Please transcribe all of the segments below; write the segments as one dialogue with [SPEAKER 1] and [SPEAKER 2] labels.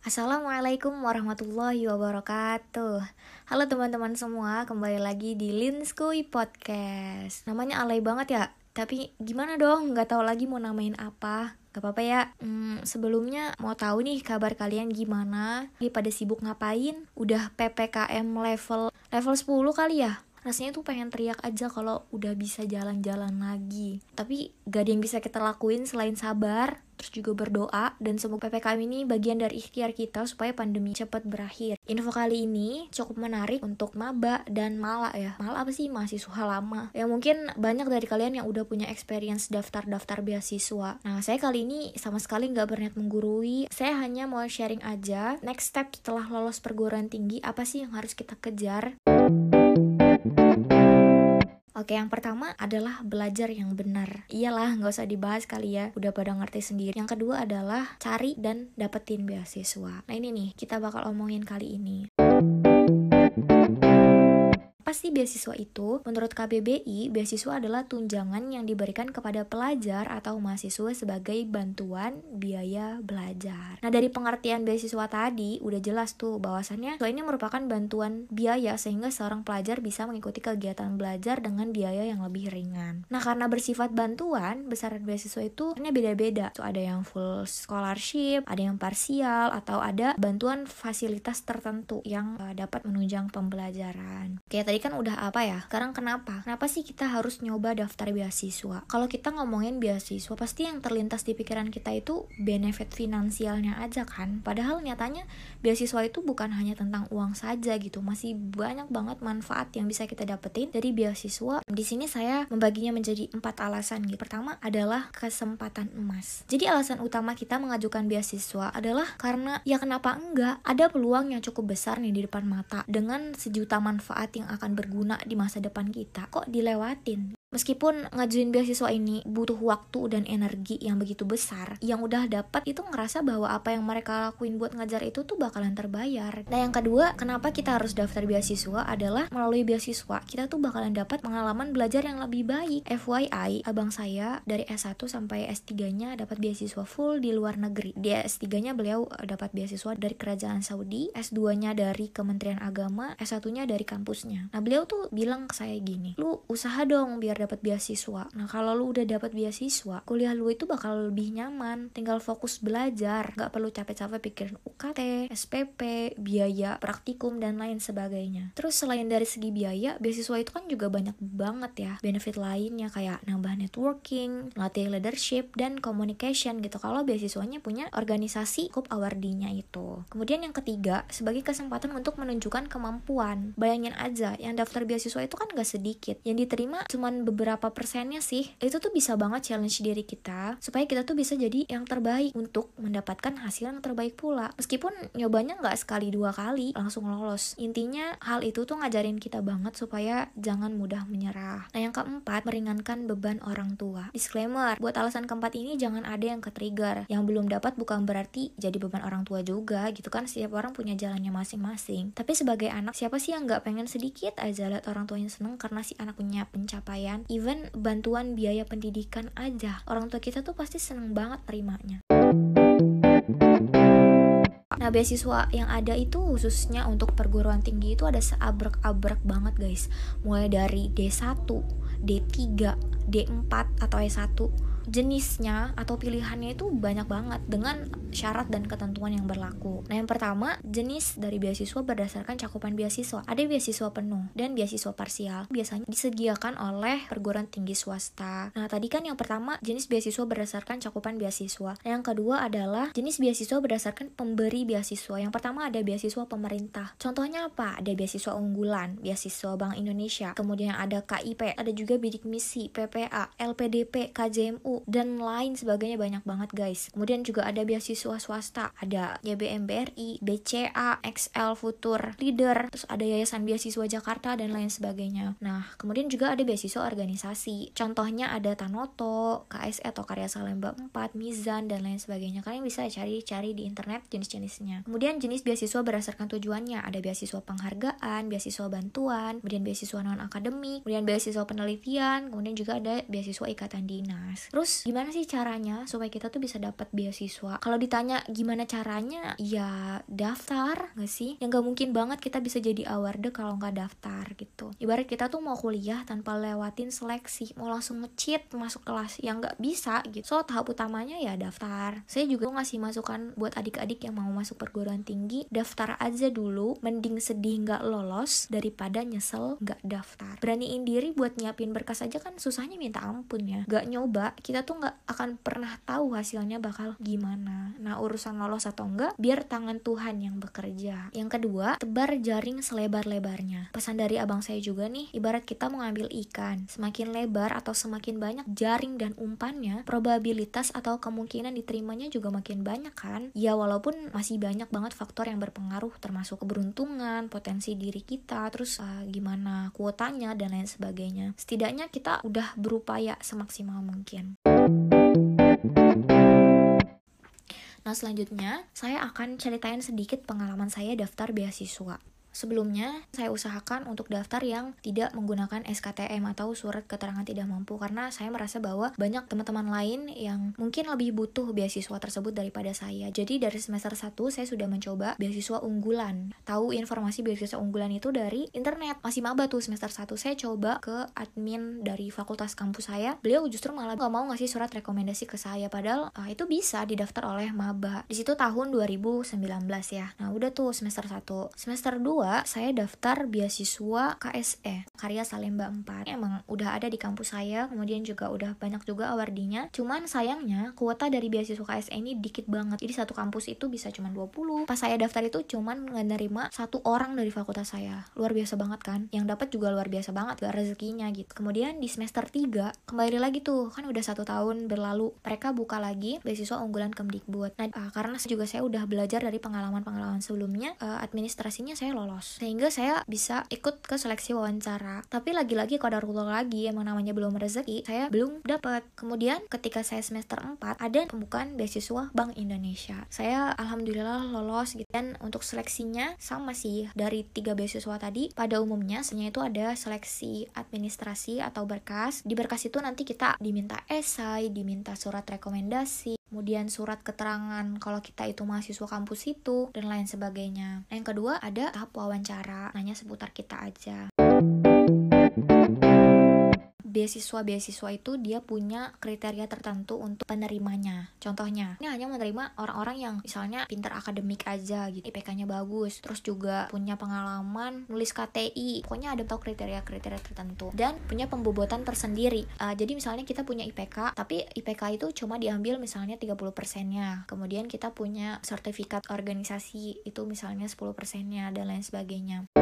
[SPEAKER 1] Assalamualaikum warahmatullahi wabarakatuh. Halo teman-teman semua, kembali lagi di Linskui Podcast. Namanya alay banget ya, tapi gimana dong, Gak tahu lagi mau namain apa. Gak apa-apa ya, hmm, sebelumnya mau tahu nih kabar kalian gimana? Lagi pada sibuk ngapain? Udah PPKM level level 10 kali ya? Rasanya tuh pengen teriak aja kalau udah bisa jalan-jalan lagi tapi gak ada yang bisa kita lakuin selain sabar terus juga berdoa dan semoga PPKM ini bagian dari ikhtiar kita supaya pandemi cepat berakhir. Info kali ini cukup menarik untuk maba dan mala ya. Mala apa sih mahasiswa lama? Ya mungkin banyak dari kalian yang udah punya experience daftar-daftar beasiswa. Nah saya kali ini sama sekali nggak berniat menggurui. Saya hanya mau sharing aja next step setelah lolos perguruan tinggi apa sih yang harus kita kejar. Oke, yang pertama adalah belajar yang benar. Iyalah, nggak usah dibahas kali ya, udah pada ngerti sendiri. Yang kedua adalah cari dan dapetin beasiswa. Nah ini nih, kita bakal omongin kali ini. Sih beasiswa itu? Menurut KBBI, beasiswa adalah tunjangan yang diberikan kepada pelajar atau mahasiswa sebagai bantuan biaya belajar. Nah, dari pengertian beasiswa tadi udah jelas tuh bahwasannya ini merupakan bantuan biaya sehingga seorang pelajar bisa mengikuti kegiatan belajar dengan biaya yang lebih ringan. Nah, karena bersifat bantuan, besaran beasiswa itu hanya beda-beda. So, ada yang full scholarship, ada yang parsial, atau ada bantuan fasilitas tertentu yang uh, dapat menunjang pembelajaran. Kayak tadi kan udah apa ya? Sekarang kenapa? Kenapa sih kita harus nyoba daftar beasiswa? Kalau kita ngomongin beasiswa pasti yang terlintas di pikiran kita itu benefit finansialnya aja kan? Padahal nyatanya beasiswa itu bukan hanya tentang uang saja gitu. Masih banyak banget manfaat yang bisa kita dapetin dari beasiswa. Di sini saya membaginya menjadi empat alasan gitu. Pertama adalah kesempatan emas. Jadi alasan utama kita mengajukan beasiswa adalah karena ya kenapa enggak? Ada peluang yang cukup besar nih di depan mata dengan sejuta manfaat yang akan berguna di masa depan kita kok dilewatin Meskipun ngajuin beasiswa ini butuh waktu dan energi yang begitu besar, yang udah dapat itu ngerasa bahwa apa yang mereka lakuin buat ngajar itu tuh bakalan terbayar. Nah yang kedua, kenapa kita harus daftar beasiswa adalah melalui beasiswa kita tuh bakalan dapat pengalaman belajar yang lebih baik. FYI, abang saya dari S1 sampai S3-nya dapat beasiswa full di luar negeri. Di S3-nya beliau dapat beasiswa dari kerajaan Saudi, S2-nya dari Kementerian Agama, S1-nya dari kampusnya. Nah beliau tuh bilang ke saya gini, lu usaha dong biar dapat beasiswa. Nah kalau lu udah dapat beasiswa, kuliah lu itu bakal lebih nyaman. Tinggal fokus belajar, nggak perlu capek-capek pikirin UKT, SPP, biaya praktikum dan lain sebagainya. Terus selain dari segi biaya, beasiswa itu kan juga banyak banget ya benefit lainnya kayak nambah networking, latih leadership dan communication gitu. Kalau beasiswanya punya organisasi cukup awardnya itu. Kemudian yang ketiga, sebagai kesempatan untuk menunjukkan kemampuan. Bayangin aja, yang daftar beasiswa itu kan gak sedikit. Yang diterima cuman beberapa persennya sih itu tuh bisa banget challenge diri kita supaya kita tuh bisa jadi yang terbaik untuk mendapatkan hasil yang terbaik pula. Meskipun nyobanya nggak sekali dua kali langsung lolos. Intinya hal itu tuh ngajarin kita banget supaya jangan mudah menyerah. Nah yang keempat meringankan beban orang tua. Disclaimer buat alasan keempat ini jangan ada yang ke trigger yang belum dapat bukan berarti jadi beban orang tua juga gitu kan? Setiap orang punya jalannya masing-masing. Tapi sebagai anak siapa sih yang nggak pengen sedikit aja lihat orang tuanya seneng karena si anak punya pencapaian kan even bantuan biaya pendidikan aja. Orang tua kita tuh pasti seneng banget terimanya Nah, beasiswa yang ada itu khususnya untuk perguruan tinggi itu ada seabrek-abrek banget, guys. Mulai dari D1, D3, D4 atau S1 jenisnya atau pilihannya itu banyak banget dengan syarat dan ketentuan yang berlaku. Nah, yang pertama, jenis dari beasiswa berdasarkan cakupan beasiswa. Ada beasiswa penuh dan beasiswa parsial. Biasanya disediakan oleh perguruan tinggi swasta. Nah, tadi kan yang pertama jenis beasiswa berdasarkan cakupan beasiswa. Nah, yang kedua adalah jenis beasiswa berdasarkan pemberi beasiswa. Yang pertama ada beasiswa pemerintah. Contohnya apa? Ada beasiswa unggulan, beasiswa Bank Indonesia, kemudian ada KIP, ada juga bidik misi, PPA, LPDP, KJMU, dan lain sebagainya banyak banget guys. Kemudian juga ada beasiswa swasta, ada YBM BRI, BCA, XL Futur, Leader, terus ada Yayasan Beasiswa Jakarta dan lain sebagainya. Nah, kemudian juga ada beasiswa organisasi. Contohnya ada Tanoto, KSE atau Karya Salemba 4, Mizan dan lain sebagainya. Kalian bisa cari-cari di internet jenis-jenisnya. Kemudian jenis beasiswa berdasarkan tujuannya, ada beasiswa penghargaan, beasiswa bantuan, kemudian beasiswa non akademik, kemudian beasiswa penelitian, kemudian juga ada beasiswa ikatan dinas. Terus gimana sih caranya supaya kita tuh bisa dapat beasiswa? Kalau ditanya gimana caranya ya daftar gak sih? Yang gak mungkin banget kita bisa jadi award kalau nggak daftar gitu. Ibarat kita tuh mau kuliah tanpa lewatin seleksi mau langsung ngecit masuk kelas yang nggak bisa gitu. So tahap utamanya ya daftar. Saya juga ngasih masukan buat adik-adik yang mau masuk perguruan tinggi daftar aja dulu mending sedih nggak lolos daripada nyesel nggak daftar. Beraniin diri buat nyiapin berkas aja kan susahnya minta ampun ya. Nggak nyoba kita tuh nggak akan pernah tahu hasilnya bakal gimana. Nah urusan lolos atau enggak biar tangan Tuhan yang bekerja. Yang kedua tebar jaring selebar-lebarnya. Pesan dari abang saya juga nih ibarat kita mengambil ikan. Semakin lebar atau semakin banyak jaring dan umpannya probabilitas atau kemungkinan diterimanya juga makin banyak kan? Ya walaupun masih banyak banget faktor yang berpengaruh termasuk keberuntungan potensi diri kita terus uh, gimana kuotanya dan lain sebagainya. Setidaknya kita udah berupaya semaksimal mungkin Nah, selanjutnya saya akan ceritain sedikit pengalaman saya daftar beasiswa. Sebelumnya, saya usahakan untuk daftar yang tidak menggunakan SKTM atau surat keterangan tidak mampu karena saya merasa bahwa banyak teman-teman lain yang mungkin lebih butuh beasiswa tersebut daripada saya. Jadi dari semester 1 saya sudah mencoba beasiswa unggulan. Tahu informasi beasiswa unggulan itu dari internet. Masih maba tuh semester 1 saya coba ke admin dari fakultas kampus saya. Beliau justru malah nggak mau ngasih surat rekomendasi ke saya padahal uh, itu bisa didaftar oleh maba. Di situ tahun 2019 ya. Nah, udah tuh semester 1. Semester 2 saya daftar beasiswa KSE Karya Salemba 4 emang udah ada di kampus saya kemudian juga udah banyak juga awardinya cuman sayangnya kuota dari beasiswa KSE ini dikit banget. Jadi satu kampus itu bisa cuma 20 pas saya daftar itu cuman nerima satu orang dari fakultas saya. Luar biasa banget kan? Yang dapat juga luar biasa banget gak rezekinya gitu. Kemudian di semester 3 kembali lagi tuh kan udah satu tahun berlalu mereka buka lagi beasiswa unggulan Kemdikbud. Nah uh, karena juga saya udah belajar dari pengalaman-pengalaman sebelumnya uh, administrasinya saya lolos lolos. Sehingga saya bisa ikut ke seleksi wawancara. Tapi lagi-lagi kodarullah lagi emang namanya belum rezeki saya belum dapat kemudian ketika saya semester 4 ada pembukaan beasiswa Bank Indonesia. Saya alhamdulillah lolos gitu. Dan untuk seleksinya sama sih dari tiga beasiswa tadi pada umumnya sebenarnya itu ada seleksi administrasi atau berkas. Di berkas itu nanti kita diminta esai diminta surat rekomendasi kemudian surat keterangan kalau kita itu mahasiswa kampus itu, dan lain sebagainya. Yang kedua ada tahap wawancara, nanya seputar kita aja beasiswa-beasiswa itu dia punya kriteria tertentu untuk penerimanya. Contohnya, ini hanya menerima orang-orang yang misalnya pinter akademik aja gitu, IPK-nya bagus, terus juga punya pengalaman nulis KTI. Pokoknya ada tau kriteria-kriteria tertentu dan punya pembobotan tersendiri. Uh, jadi misalnya kita punya IPK, tapi IPK itu cuma diambil misalnya 30%-nya. Kemudian kita punya sertifikat organisasi itu misalnya 10%-nya dan lain sebagainya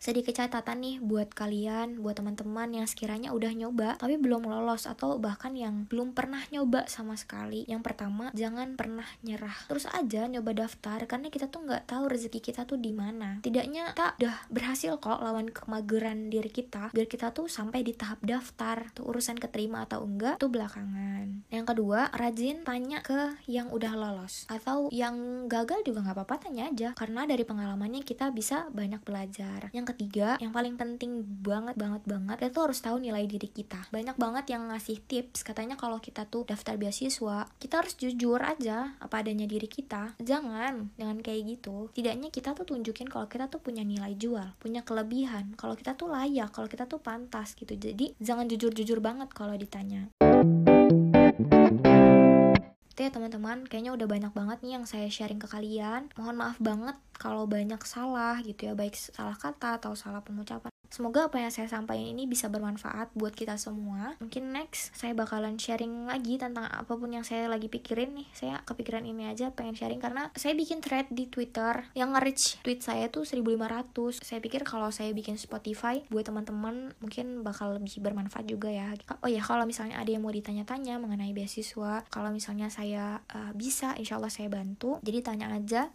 [SPEAKER 1] sedikit catatan nih buat kalian, buat teman-teman yang sekiranya udah nyoba tapi belum lolos atau bahkan yang belum pernah nyoba sama sekali. Yang pertama, jangan pernah nyerah. Terus aja nyoba daftar karena kita tuh nggak tahu rezeki kita tuh di mana. Tidaknya kita udah berhasil kok lawan kemageran diri kita biar kita tuh sampai di tahap daftar. Tuh urusan keterima atau enggak tuh belakangan. Yang kedua, rajin tanya ke yang udah lolos atau yang gagal juga nggak apa-apa tanya aja karena dari pengalamannya kita bisa banyak belajar. Yang ketiga yang paling penting banget banget banget kita tuh harus tahu nilai diri kita. Banyak banget yang ngasih tips katanya kalau kita tuh daftar beasiswa kita harus jujur aja apa adanya diri kita. Jangan dengan kayak gitu. Tidaknya kita tuh tunjukin kalau kita tuh punya nilai jual punya kelebihan. Kalau kita tuh layak kalau kita tuh pantas gitu. Jadi jangan jujur-jujur banget kalau ditanya. Itu ya teman-teman kayaknya udah banyak banget nih yang saya sharing ke kalian. Mohon maaf banget kalau banyak salah gitu ya baik salah kata atau salah pengucapan Semoga apa yang saya sampaikan ini bisa bermanfaat buat kita semua. Mungkin next saya bakalan sharing lagi tentang apa pun yang saya lagi pikirin nih. Saya kepikiran ini aja pengen sharing karena saya bikin thread di Twitter yang nge-reach tweet saya tuh 1500. Saya pikir kalau saya bikin Spotify buat teman-teman mungkin bakal lebih bermanfaat juga ya. Oh ya, kalau misalnya ada yang mau ditanya-tanya mengenai beasiswa, kalau misalnya saya uh, bisa, insya Allah saya bantu. Jadi tanya aja.